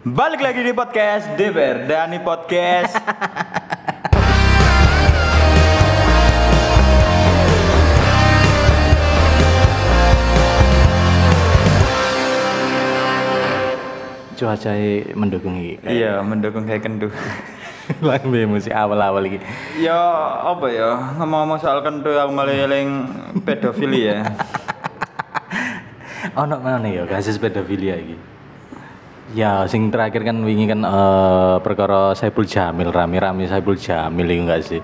Balik lagi di podcast DPR Dani Podcast. cuaca mendukung iki. iya, mendukung kayak kendu. Lang musik awal-awal iki. ya apa ya ngomong-ngomong soal kendu aku malah eling pedofili ya. Ono mana ya kasus pedofilia iki? Ya, sing terakhir kan wingi kan eh, perkara Saiful Jamil rame-rame Saiful Jamil enggak sih?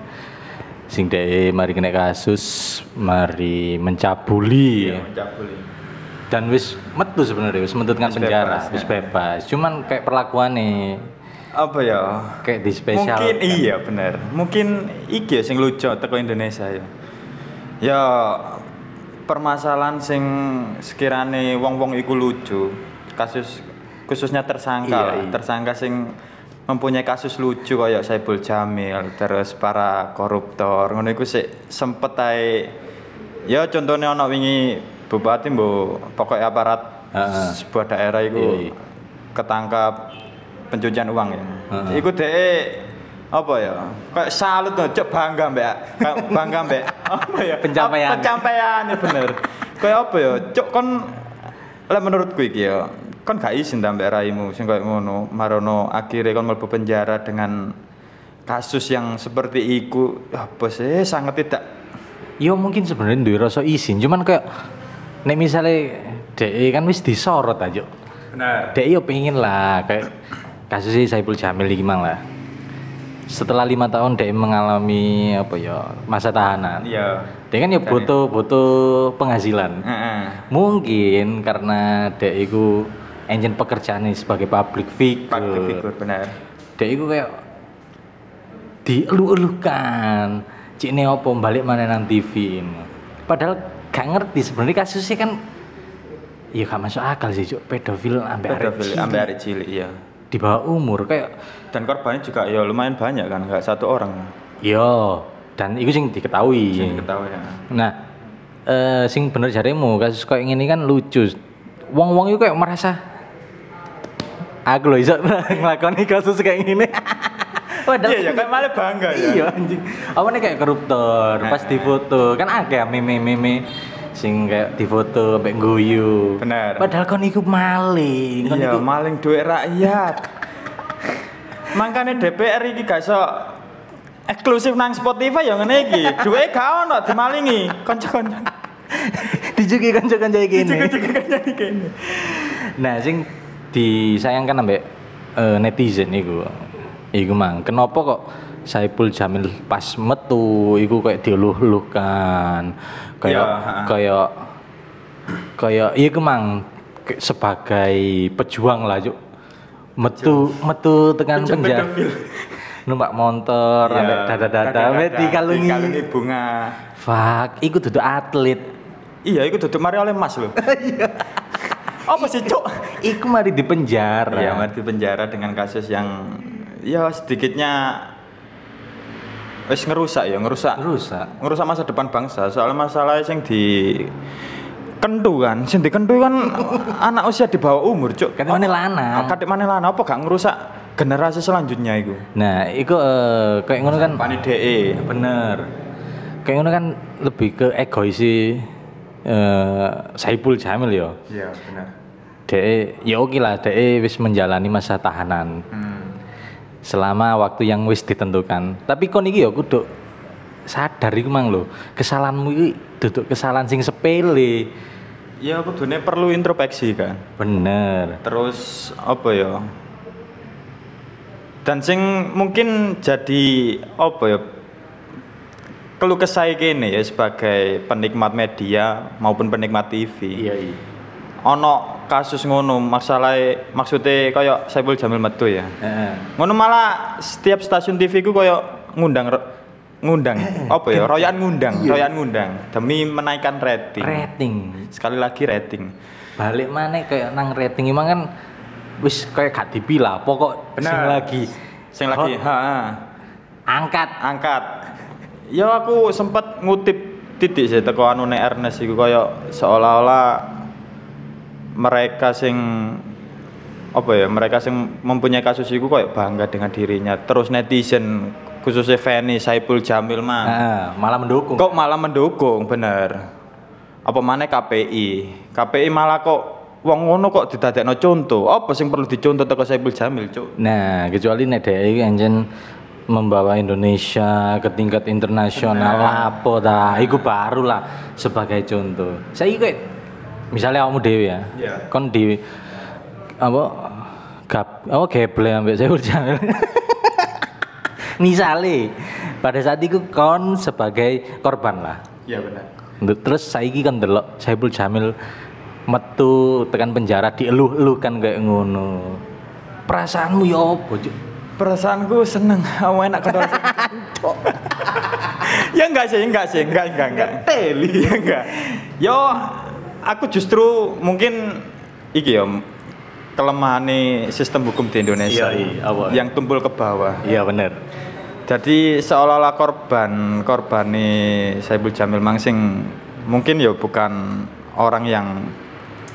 Sing dhek mari kena kasus, mari mencabuli Mencabuli. dan wis metu sebenarnya wis metu kan penjara, bebas, wis ya. bebas. Cuman kayak perlakuannya Apa ya? kayak di spesial. Mungkin iya bener. Mungkin iki ya sing lucu teko Indonesia ya. Ya permasalahan sing sekirane wong-wong iku lucu. Kasus khususnya tersangka, Iya, iya. tersangka sing mempunyai kasus lucu kayak Saiful Jamil, terus para koruptor. Ngono iku sik sempet ae ya contohnya ana wingi bupati mbok pokoknya aparat Heeh. sebuah daerah iku Iya, iya. ketangkap pencucian uang ya. Heeh. Iku dhek apa ya? Kayak salut tuh, cok bangga mbak, bangga mbak. Apa ya? Pencapaian. Apa- Pencapaian ya bener. Kayak apa ya? Cok kon lah menurutku iki ya, kon gak izin ta mbak raimu sing kayak ngono, marono akhirnya kon mlebu penjara dengan kasus yang seperti iku apa sih sangat tidak Yo mungkin sebenarnya duwe rasa izin, cuman kayak nek misalnya DE kan wis disorot aja. benar DE yo pengen lah kayak kasusnya Saiful Jamil iki mang lah. Setelah lima tahun DE mengalami apa ya masa tahanan. iya Dia kan ya butuh butuh penghasilan. Heeh. Mungkin karena DE iku engine pekerjaannya sebagai public figure. Public figure benar Dek iku kayak dielu-elukan. Cik ini apa balik mana nang TV ini. Padahal gak ngerti sebenarnya kasusnya kan ya gak masuk akal sih cuk pedofil ambek arek pedofil cilik. ambil arek cilik iya di bawah umur kayak dan korbannya juga ya lumayan banyak kan nggak satu orang yo dan itu sing diketahui. sing ketahui ya Nah, eh sing bener jaremu kasus kayak gini kan lucu. Wong-wong itu kayak merasa aku loh iso ngelakoni kasus kayak gini. Padahal iya ya kayak malah bangga ya Iya anjing. Apa nih kayak koruptor pas Heeh. difoto kan akeh meme-meme sing kayak difoto sampai guyu. Bener. Padahal kon iku maling, kon iya iku maling duit rakyat makanya DPR iki gak iso eksklusif nang Spotify ya ngene iki duit gak ono dimalingi kanca-kanca dijuki kanca-kanca iki ini. kanca-kanca iki kene Nah, sing disayangkan ambek eh, netizen iku. Iku mang, kenapa kok Saipul Jamil pas metu iku kayak diuluh-uluhkan. Kayak Ya, kayak kayak iku mang sebagai pejuang lah, Cuk. Metu metu tekan penjara. Numpak motor, Iya, ambek dada-dada, ambek dikalungi. dikalungi bunga Fuck, iku duduk atlet. iya iku duduk mari oleh mas lho Iya. Apa sih cok Iku mari di penjara. Iya, mati penjara dengan kasus yang ya sedikitnya wis ngerusak ya, ngerusak. Rusak. Ngerusak masa depan bangsa. Soalnya masalah yang di kentu kan, sing dikentu kan anak usia di bawah umur, Cuk. Kate mana lanang. Kadek mana lana apa gak ngerusak generasi selanjutnya itu? Nah, itu eh, kayak ngono kan Pani DE. bener. Kayak ngono kan lebih ke egois si eh Saipul Jamil ya. Iya, benar. Dek ya oke lah, dek wis menjalani masa tahanan Hmm. selama waktu yang wis ditentukan. Tapi kon iki ya kudu sadar iku mang lho, kesalahanmu iki duduk kesalahan sing sepele. Ya kudune perlu introspeksi kan. Bener. Terus apa ya? Dan sing mungkin jadi apa ya? Keluh kesah kene ya sebagai penikmat media maupun penikmat TV. Iya, iya. Ono kasus ngono, masalah maksudnya kayak Saiful Jamil metu ya. Heeh. Ngono malah setiap stasiun TV ku kayak ngundang ngundang apa ya? Royan ngundang, royan ngundang demi menaikkan rating. Rating. Sekali lagi rating. balik mana kayak nang rating emang kan wis kayak gak dipilah pokok sing Bener. lagi Sing lagi, ha, ha. angkat angkat. Ya aku sempat ngutip titik sih teko anu Ernest iku kaya seolah-olah mereka sing apa ya mereka yang mempunyai kasus itu kayak bangga dengan dirinya. Terus netizen khususnya Feni Saipul Jamil mah. Nah, malah mendukung. kok malah mendukung bener. Apa mana KPI KPI malah kok wong ngono kok didadekno contoh. Apa sing perlu dicontoh teko Saipul Jamil cuk? Nah, kecuali nek dhek iki anjen membawa Indonesia ke tingkat internasional apa ta? Iku baru lah sebagai contoh. Saya kayak misalnya kamu dewi ya. Iya. kon di apa gap apa geble ambek saya Jamil. Misalnya pada saat itu kon sebagai korban lah. Iya bener Ndu- terus saiki kan delok Saiful Jamil metu tekan penjara dieluh-eluhkan kayak ngono. Perasaanmu ya apa perasaanku seneng. Kamu enak kata ya enggak sih enggak sih. Enggak enggak enggak. Teli ya enggak. Yo aku justru mungkin iki ya kelemahan sistem hukum di Indonesia Iya, iya, apa? yang tumpul ke bawah iya bener jadi seolah-olah korban korban nih Saibul Jamil Mangsing mungkin ya bukan orang yang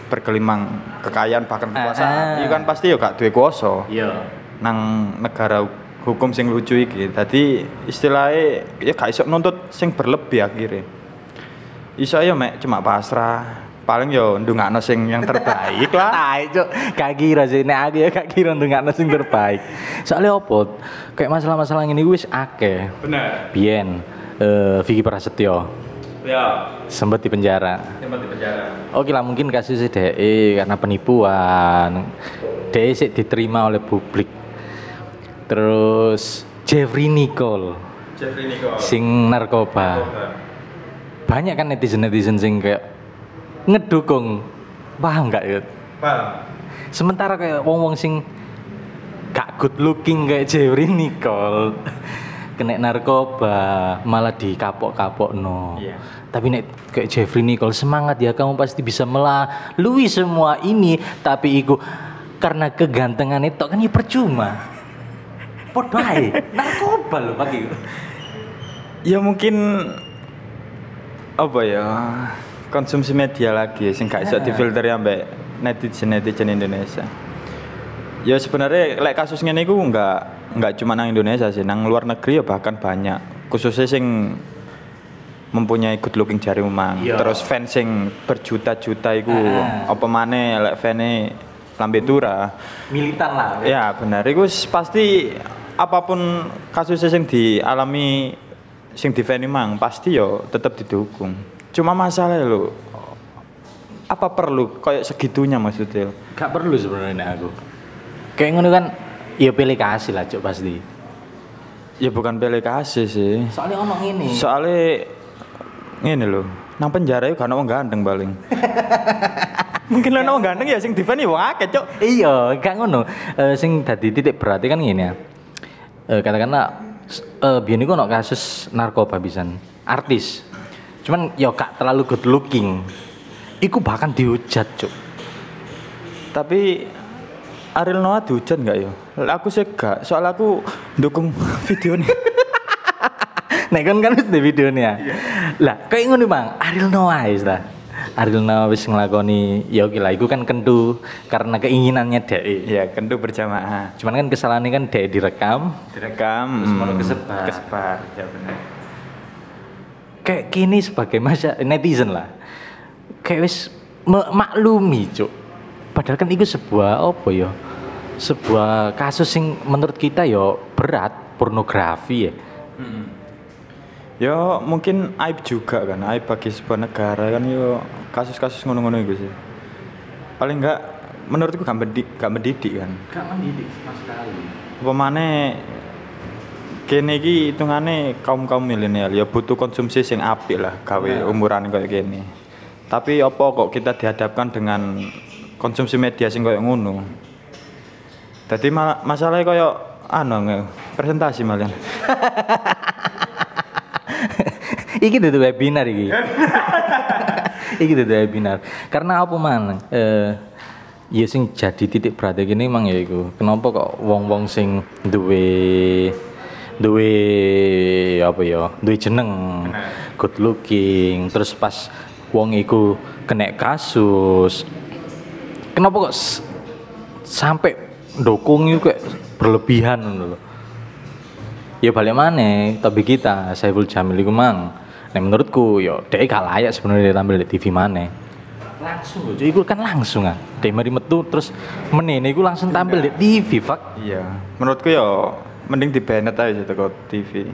bergelimang kekayaan bahkan Ah, kekuasaan itu kan pasti ya gak duwe kuasa iya nang negara hukum sing lucu iki. Dadi istilahnya ya gak iso nuntut sing berlebih akhirnya. Iso ya mek cuma pasrah. Paling yo ndungakno sing yang terbaik lah. Tai cuk, gak kira sih nek aku ya gak kira ndengakno sing terbaik. Soalnya opo? Kayak masalah-masalah ngene wis akeh. Bener. Biyen eh Vicky Prasetyo Ya, sempat di penjara. tempat di penjara. Oke lah mungkin kasusnya DE karena penipuan. DE sih diterima oleh publik. Terus Jeffrey Nicole Jeffrey Nicole. sing narkoba. Banyak kan netizen-netizen sing kayak ngedukung. Paham nggak ya? Paham. Sementara kayak wong-wong sing gak good looking kayak Jeffrey Nicole kena narkoba malah dikapok-kapok no. Iya. Tapi nek kayak Jeffrey Nicole semangat ya kamu pasti bisa melalui semua ini tapi iku karena kegantengan itu kan ya percuma. Podo ae. narkoba loh pagi. Ya mungkin apa ya konsumsi media lagi sing gak iso difilter ya mbak netizen netizen Indonesia. Ya sebenarnya lek kasus ngene iku enggak enggak cuma nang Indonesia sih, nang luar negeri ya bahkan banyak. Khususnya sing mempunyai good looking jari umang. Iya. Terus fans sing berjuta-juta iku Ah. apa maneh lek fane lambe tura. Militan lah. Ya benar, itu s- pasti apa pun kasusnya yang dialami sing di mang pasti yo tetap didukung. Cuma masalah lo apa perlu kayak segitunya maksudnya? Gak perlu sebenarnya aku. Kayak ngono kan ya pilih kasih lah cuk pasti. Ya bukan pilih kasih sih. Soalnya ono ini. Soalnya ini loh, nang penjara itu karena wong ganteng paling. Mungkin lah wong ganteng ya sing di wong akeh cok. Iya, gak ngono. Eh sing dadi titik berarti kan ngene ya. Eh katakanlah s- eh biyen iku ono kasus narkoba pisan. Artis. Cuman ya gak terlalu good looking. Iku bahkan dihujat, Cuk. Tapi Ariel Noah dihujat nggak ya? Aku sih gak, soal aku dukung videonya. Nek kan kan di videonya. Lah, kayak ngono Bang. Ariel Noah wis ta. Ariel Noah wis nglakoni ya oke lah iku kan kentu karena keinginannya dhek. Ya, kentu berjamaah. Cuman kan kesalahannya kan dhek direkam Direkam, hmm, kesebar. Kesebar, ya benar. Kayak kini sebagai masa netizen lah. Kayak wis maklumi cuk. Padahal kan itu sebuah apa ya sebuah kasus yang menurut kita ya berat pornografi ya. Ya mungkin aib juga kan, aib bagi sebuah negara kan yo kasus-kasus ngono-ngono itu sih. Paling enggak menurutku gak mendidik, gak mendidik kan. gak mendidik sama sekali. Apa maneh kene iki hitungane kaum-kaum milenial ya butuh konsumsi sing apik lah gawe Nah. umuran kayak gini. Tapi apa kok kita dihadapkan dengan konsumsi media sing kayak ngono. Jadi ma masalahnya kayak anu presentasi malah. iki tuh webinar iki iki tuh webinar karena apa man eh ya sing jadi titik berat gini emang ya iku kenapa kok wong-wong sing duwe duwe apa ya duwe jeneng good looking terus pas wong iku kena kasus kenapa kok sampai dukung itu kayak berlebihan lho. Ya balik mana tapi kita Saiful Jamil iku mang. Nah menurutku yo dia gak layak sebenarnya tampil di TV mana. Langsung loh, itu kan langsung ah. Dia mari metu terus menene iku langsung tampil di TV, fuck. Iya, menurutku ya mending di banned aja teko TV.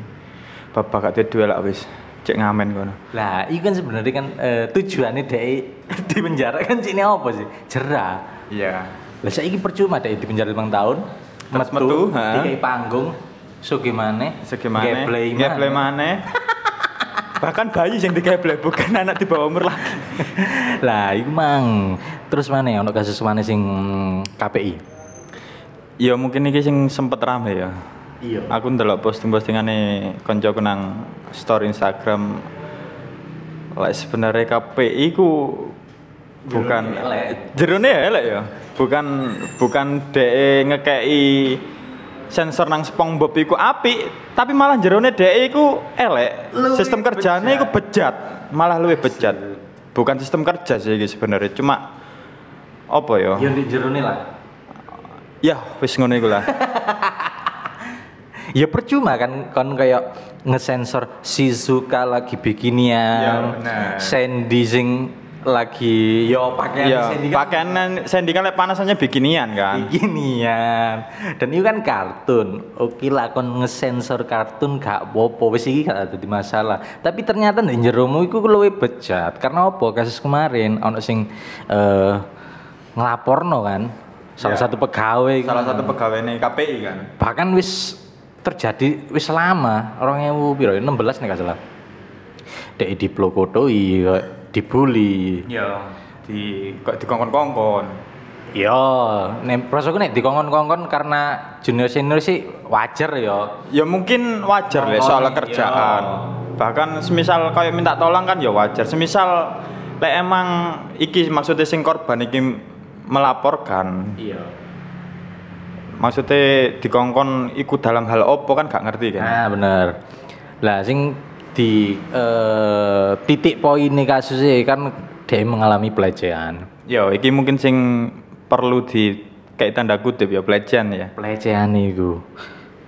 Bapak gak duel lah wis. Cek ngamen kono. Lah, itu kan sebenarnya kan eh, tujuannya dia di penjara kan sini apa sih? Jerah. Iya. Lah saiki percuma dia di penjara 5 tahun. Terus metu, dikai panggung. So gimana? Segimana? Geblay Geblay maneh. maneh. Bahkan bayi yang digeblek bukan anak di bawah umur lagi. lah, iku mang. Terus mana ya ono kasus mana sing mm, KPI? Ya mungkin iki sing sempet rame ya. Iya. Aku ndelok posting-postingane koncoku nang story Instagram. Lek sebenarnya KPI ku bukan elek. jerone ya elek ya. Bukan bukan DE ngekei sensor nang SpongeBob iku apik, tapi malah jerone DE iku elek. Sistem kerjane bejat. iku bejat, malah luwih bejat. Bukan sistem kerja sih sebenarnya, cuma apa ya? Yang di jerone lah. Ya, wis ngono iku lah. Ya percuma kan kon kayak ngesensor Shizuka lagi bikinian, Ya. Sandy sing lagi yo pakaian Iya, Sandy kan pakaian Sandy kan panasannya bikinian kan. Beginian. Dan itu kan kartun. Oke lah kon ngesensor kartun gak apa-apa wis iki gak ada masalah. Tapi ternyata ning jeromu iku luwih bejat. Karena apa? Kasus kemarin ono sing eh ngelaporno kan. Salah Ya. satu pegawai Salah kan. satu pegawai nih KPI kan. bahkan wis terjadi wis lama orang yang piro 16 nih gak salah. Dek diplokotoi, dibully, Iya. Di kok dikongkon-kongkon. Yo, nek prosoku nek dikongkon-kongkon karena junior senior sih wajar yo. Ya mungkin wajar Kongkon, soal iya. kerjaan. Bahkan semisal kayak minta tolong kan ya wajar. Semisal lek emang iki maksudnya sing korban iki melaporkan. Iya. Maksudnya dikongkon ikut dalam hal opo kan gak ngerti kan. Nah, bener. Lah sing di eh, titik poin nih kasusnya kan dia mengalami pelecehan. Ya, iki mungkin sing perlu di kayak tanda kutip ya pelecehan ya. Pelecehan itu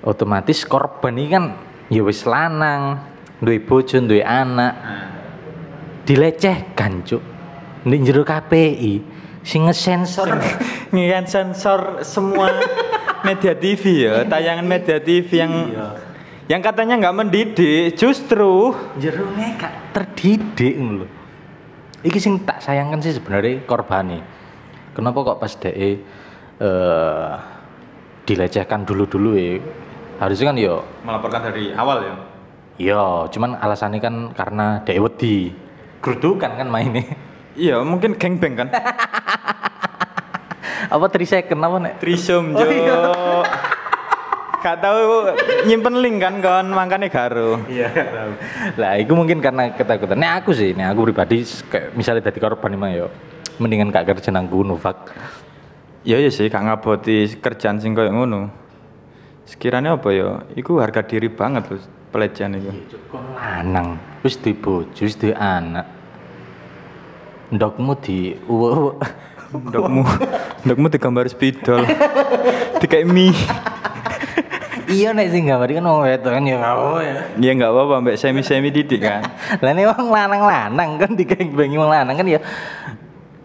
otomatis korban ini kan ya wis lanang, duwe bojo, duwe anak, dilecehkan, Cuk. Ning jero KPI sing ngesensor Ngian sensor semua media TV ya, tayangan media TV yang Iya. yang katanya nggak mendidik, justru jerone gak terdidik lho. Iki sing tak sayangkan sih sebenarnya korbane. Kenapa kok pas DE eh dilecehkan dulu-dulu ya. Harusnya kan yo melaporkan dari awal ya. yo cuman alasannya kan karena DE wedi. Gerudukan kan mainnya. Iya, mungkin gangbang kan. apa 3 second apa nek? Trisum Oh, jo. iya. Gak tahu nyimpen link kan kon makanya garo. Iya, tahu. Lah, itu mungkin karena ketakutan. Nek aku sih, nek aku pribadi kayak misalnya dari korban emang yo mendingan gak kerja nang gunung, fak. Ya ya sih gak ngaboti kerjaan sing koyo ngono. Sekiranya apa ya? Iku harga diri banget loh pelecehan itu. Kon lanang, wis duwe bojo, wis duwe anak. Ndokmu di uwe Ndokmu, ndokmu digambar spidol. Dikai mie. Iya nek sing gambar kan wong wedok kan ya apa ya. Ya nggak apa-apa, mbak semi-semi didik kan. Lah nek wong lanang-lanang kan digengbengi wong lanang kan ya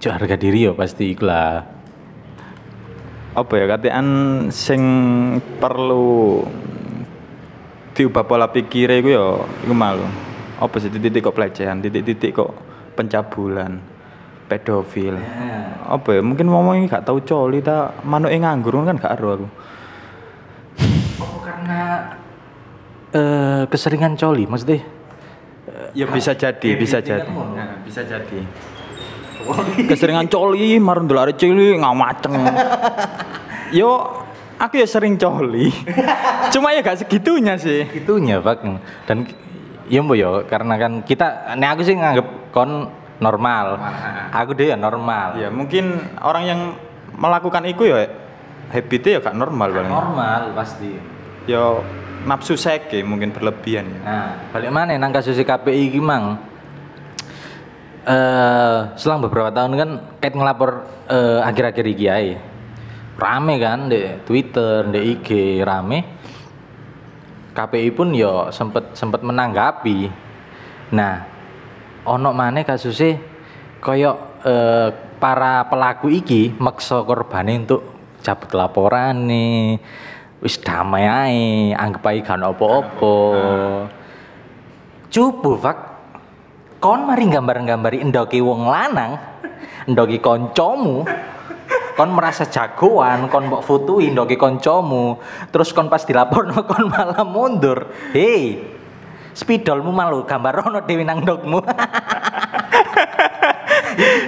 Cuk harga diri ya pasti iku lah. Apa ya katean sing perlu diubah pola pikir iku ya iku malu. Apa sih titik-titik kok pelecehan, titik-titik kok pencabulan, pedofil. Apa ya mungkin ngomongnya gak tahu coli ta manuk nganggur kan gak ero aku. Oh karena eh keseringan coli maksudnya Ya bisa jadi, bisa titik jadi. kan. Ya, bisa jadi. Keseringan coli, marun dolare cili ngamaceng. Yo, aku ya sering coli. Cuma ya gak segitunya sih. itunya pak dan ya mbok ya karena kan kita nek aku sih nganggep kon normal aku deh ya normal Ya mungkin orang yang melakukan itu ya habitnya ya gak normal paling. normal pasti Ya nafsu seke mungkin berlebihan ya. nah balik mana nang kasus KPI iki mang eh selang beberapa tahun kan kait ngelapor eh, akhir-akhir iki ae rame kan di Twitter, di IG rame. KPI pun yo sempet sempet menanggapi. Nah, ono maneh kasusnya koyok eh, para pelaku iki maksa korbane untuk cabut laporan nih wis damai ae anggap ae ono apa-apa. Cupu fak. Kon mari gambar-gambari endoki wong lanang endoki koncomu. Kon merasa jagoan kon mbok futui endoki koncomu. Terus kon pas dilaporno kon malah mundur. Hei spidolmu malu gambar ono dewi nang ndokmu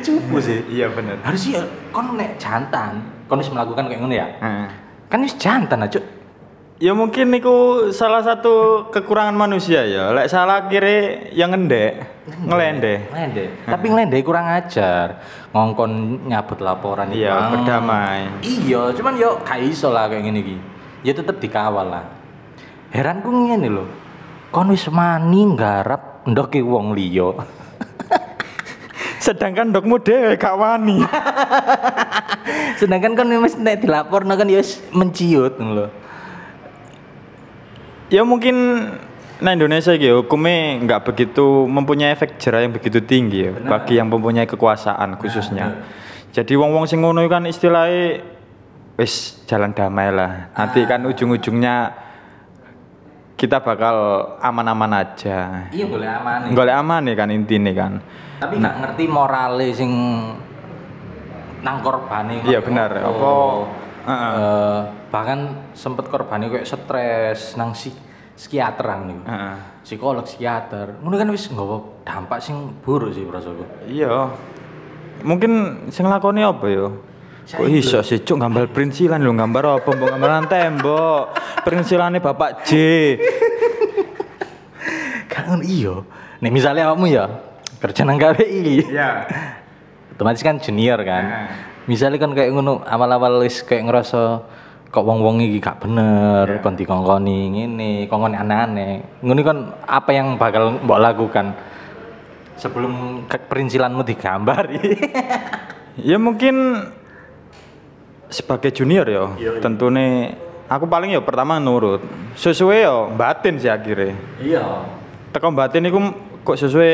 cupu sih Iya bener. harus ya kon nek jantan kon wis melakukan kayak ngono ya Heeh. kan wis jantan aja Ya mungkin niku salah satu kekurangan manusia ya. Lek salah kiri yang ngendek, ngelendek. ngelende tapi ngelende kurang ajar ngongkon nyabut laporan itu, Iya, Bang. berdamai. iya cuman yo gak iso lah kayak gini ki ya tetep dikawal lah heran ku ngene lho kon wis mani nggarap ndoke wong liya Sedangkan dokmu dhewe gak wani. sedangkan kan wis nek dilaporno kan ya wis menciut lho ya mungkin nah Indonesia gitu hukumnya nggak begitu mempunyai efek jerah yang begitu tinggi ya bagi yang mempunyai kekuasaan khususnya. Jadi wong-wong sing ngono kan istilahnya wis jalan damai lah. Nanti kan ujung-ujungnya kita bakal aman-aman aja. iya boleh aman Golek aman nih kan intinya kan. tapi nggak ngerti morale sing nang korbane Iya benar. Apa Heeh. Eh, bahkan sempet korbane kayak stres nang si psikiater nang niku Heeh. psikolog psikiater ngono kan wis nggawa dampak sing buruk sih prasaku Iya. Mungkin sing lakoni apa ya? Kok iso sih cuk gambar perinsilan lho gambar apa mbok gambaran tembok. Perinsilane Bapak J. kan iya nih misalnya kamu ya kerja nang KPI Iya. otomatis kan junior kan Nah. misalnya kan kayak ngono awal-awal wis kayak ngerasa kok wong-wong iki gak bener Iya. kon dikongkoni ngene kongkoni aneh-aneh ngono kan apa yang bakal mbok lakukan sebelum perincilanmu digambari Ya mungkin sebagai junior ya, tentunya aku paling ya pertama nurut. Sesuai ya batin sih akhirnya. iya Teko batin itu kok sesuai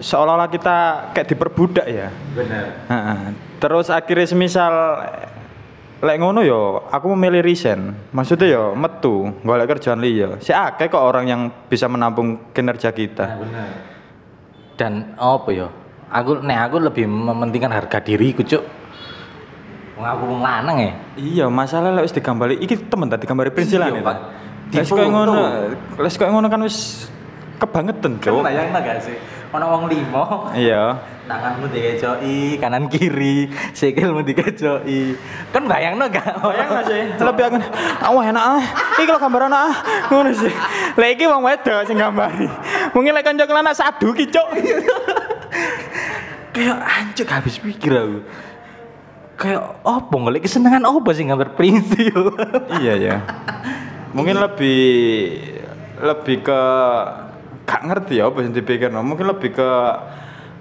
seolah-olah kita kayak diperbudak ya. bener Heeh. Terus akhirnya semisal lek ngono yo aku memilih resign. Maksudnya yo metu, golek kerjaan liya. Si akeh kok orang yang bisa menampung kinerja kita. Nah, bener. Dan apa ya? Aku nek aku lebih mementingkan harga diriku, Cuk. Wong aku wong lanang ya. Iya, masalah lek wis digambari iki temen tadi gambari prinsilan Iya, ya. Pak. Koyo ngono, les koyo ngono kan wis kebangetan, Kan Cuk. bayangno gak sih? Ono wong limo, Iya. tanganmu dikecoki, kanan kiri, sikilmu dikecoki. Kan bayangno gak? Bayang sih, lebih aku, ah enak ah, iki lho gambaran ah, ngono sih. Lek iki wong wedok sing gambari. Mungkin lek kanca kelana sadu ki, Cuk. Kayak anjir habis pikir aku. Kayak apa golek kesenangan apa sih gambar prinsip? iya ya. Mungkin lebih lebih ke gak ngerti ya apa yang dipikirno. Mungkin lebih ke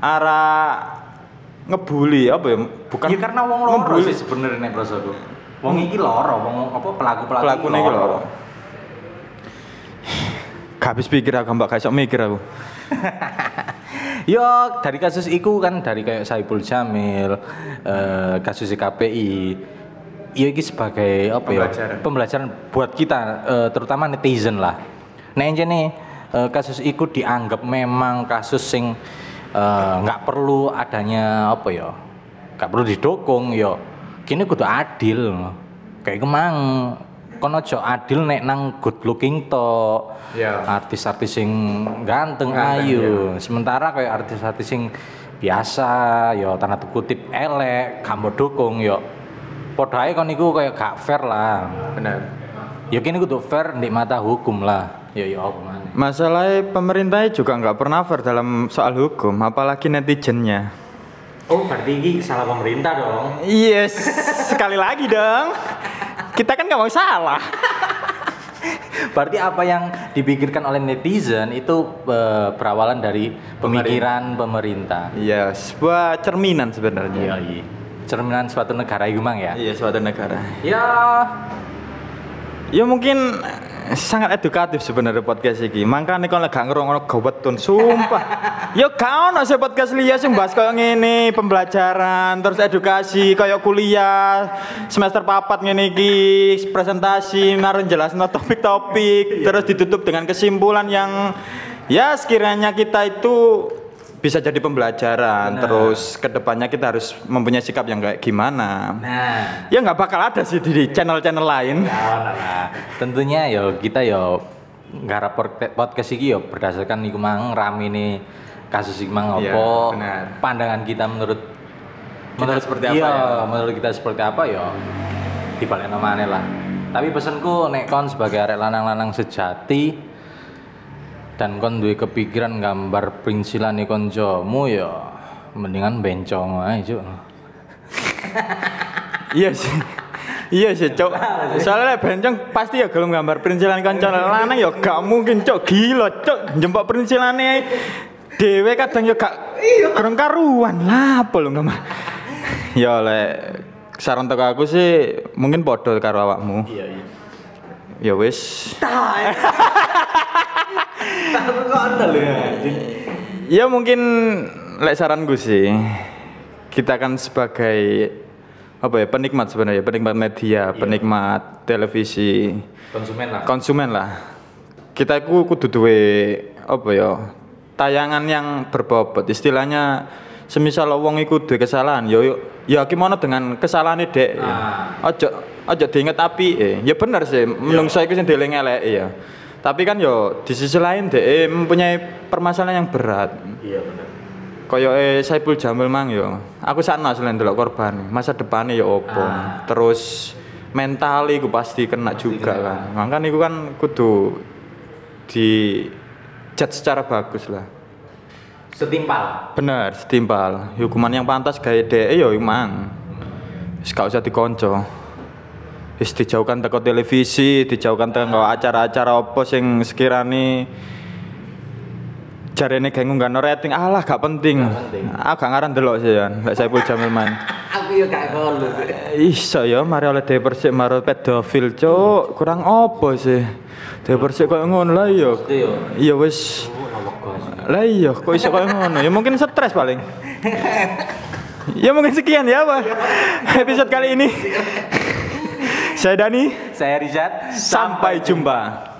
arah ngebully apa ya? Bukan ya karena wong loro sih sebenarnya nek prosoku. Wong iki loro, wong apa pelaku-pelaku Pelaku iki lho. Gak habis pikir aku, Mbak, iso mikir aku. Yo dari kasus iku kan dari kayak Saipul Jamil, eh, kasus KPI. Ya iki sebagai apa ya? Pembelajaran. Pembelajaran buat kita eh, terutama netizen lah. Nah nih eh, kasus iku dianggap memang kasus sing eh, nggak perlu adanya apa ya? Nggak perlu didukung yo. Kini kudu adil. Kayak kemang kono aja adil nek nang good looking to Iya. artis-artis sing ganteng, Ganteng, ayu sementara kayak artis-artis sing biasa yo tanda kutip elek gak mau dukung yo padha ae kon iku kayak gak fair lah Benar. ya kini kudu fair di mata hukum lah ya ya apa maneh Masalahnya pemerintahnya juga nggak pernah fair dalam soal hukum, apalagi netizennya. oh berarti ini salah pemerintah dong Yes, sekali lagi dong. Kita kan nggak mau salah. berarti apa yang dipikirkan oleh netizen itu eh, berawalan dari pemikiran pemerintah Iya, sebuah cerminan sebenarnya. iya cerminan suatu negara iku mang ya. Iya, suatu negara. Ya Ya mungkin sangat edukatif sebenarnya podcast iki. Makanya kalau gak ngerungokno gawetun, sumpah. ya gak ono sih podcast liya sing bahas koyo ngene, pembelajaran, terus edukasi, koyo kuliah, semester papat ngene iki, presentasi, marun jelasno topik-topik, terus ditutup dengan kesimpulan yang ya sekiranya kita itu bisa jadi pembelajaran, terus ke depannya kita harus mempunyai sikap yang kayak gimana. nah Ya nggak bakal ada sih di channel-channel lain. Ya, nah, tentunya yo kita yo garap pod- podcast iki yo berdasarkan iku mang rame nih kasus iki mang Iya, opo benar. pandangan kita menurut Kita seperti apa iya, ya? menurut kita seperti apa yo dibalik namanya lah tapi pesanku nek kon sebagai arek lanang-lanang sejati dan kon duwe kepikiran gambar prinsilan koncomu yo mendingan bencong ae Cuk. Iya sih. Iya sih, Cok. Soalnya bencong pasti ya gelem gambar perintilan kanca lanang ya gak mungkin, Cok. Gila, Cok. Jempok perintilane dhewe kadang ya gak kurang karuan. Lah apa lho gambar. Ya lek saran teko aku sih mungkin podo karo awakmu. iya iya Ya wis. ya Ya mungkin lek saranku sih kita kan sebagai apa ya penikmat sebenarnya penikmat media penikmat televisi. Konsumen lah. Konsumen lah. Kita ku kudu duwe apa ya tayangan yang berbobot. Istilahnya semisal wong iku duwe kesalahan yo yo- ya gimana dengan kesalahan dek? Ah. ojo ojo diinget api eh ya bener sih menungso iku sing dieling elek ya tapi kan yo di sisi lain dek mempunyai permasalahan yang berat iya benar Kaya eh Saipul Jamil mang yo. Aku sakno asline ndelok korban. Masa depannya ya opo. Ah. Terus mental iku pasti kena juga kan. Makanya iku kan kudu di judge secara bagus lah. setimpal Bener, setimpal. Hukuman yang pantas dhek ya emang. Wis gak usah dikonco. Wis dijauhkan teko televisi, dijauhkan teko acara-acara opo sing sekirane jarene gawe ngunggahno rating alah gak penting. Aku gak ngaran delok sih ya, Mbak Saipul Jamil man. aku ya gak ngono Iso ya mari oleh dhewe persik maro pedofil, Cuk. Kurang opo sih? Dhewe persik koyo ngono lah iya. Yo. Iya wis lah iya, kok iso koyo ngono? Ya mungkin stres paling. ya mungkin sekian ya, Pak. Episode kali ini. Saya Dani, saya Rizat. Sampai jumpa.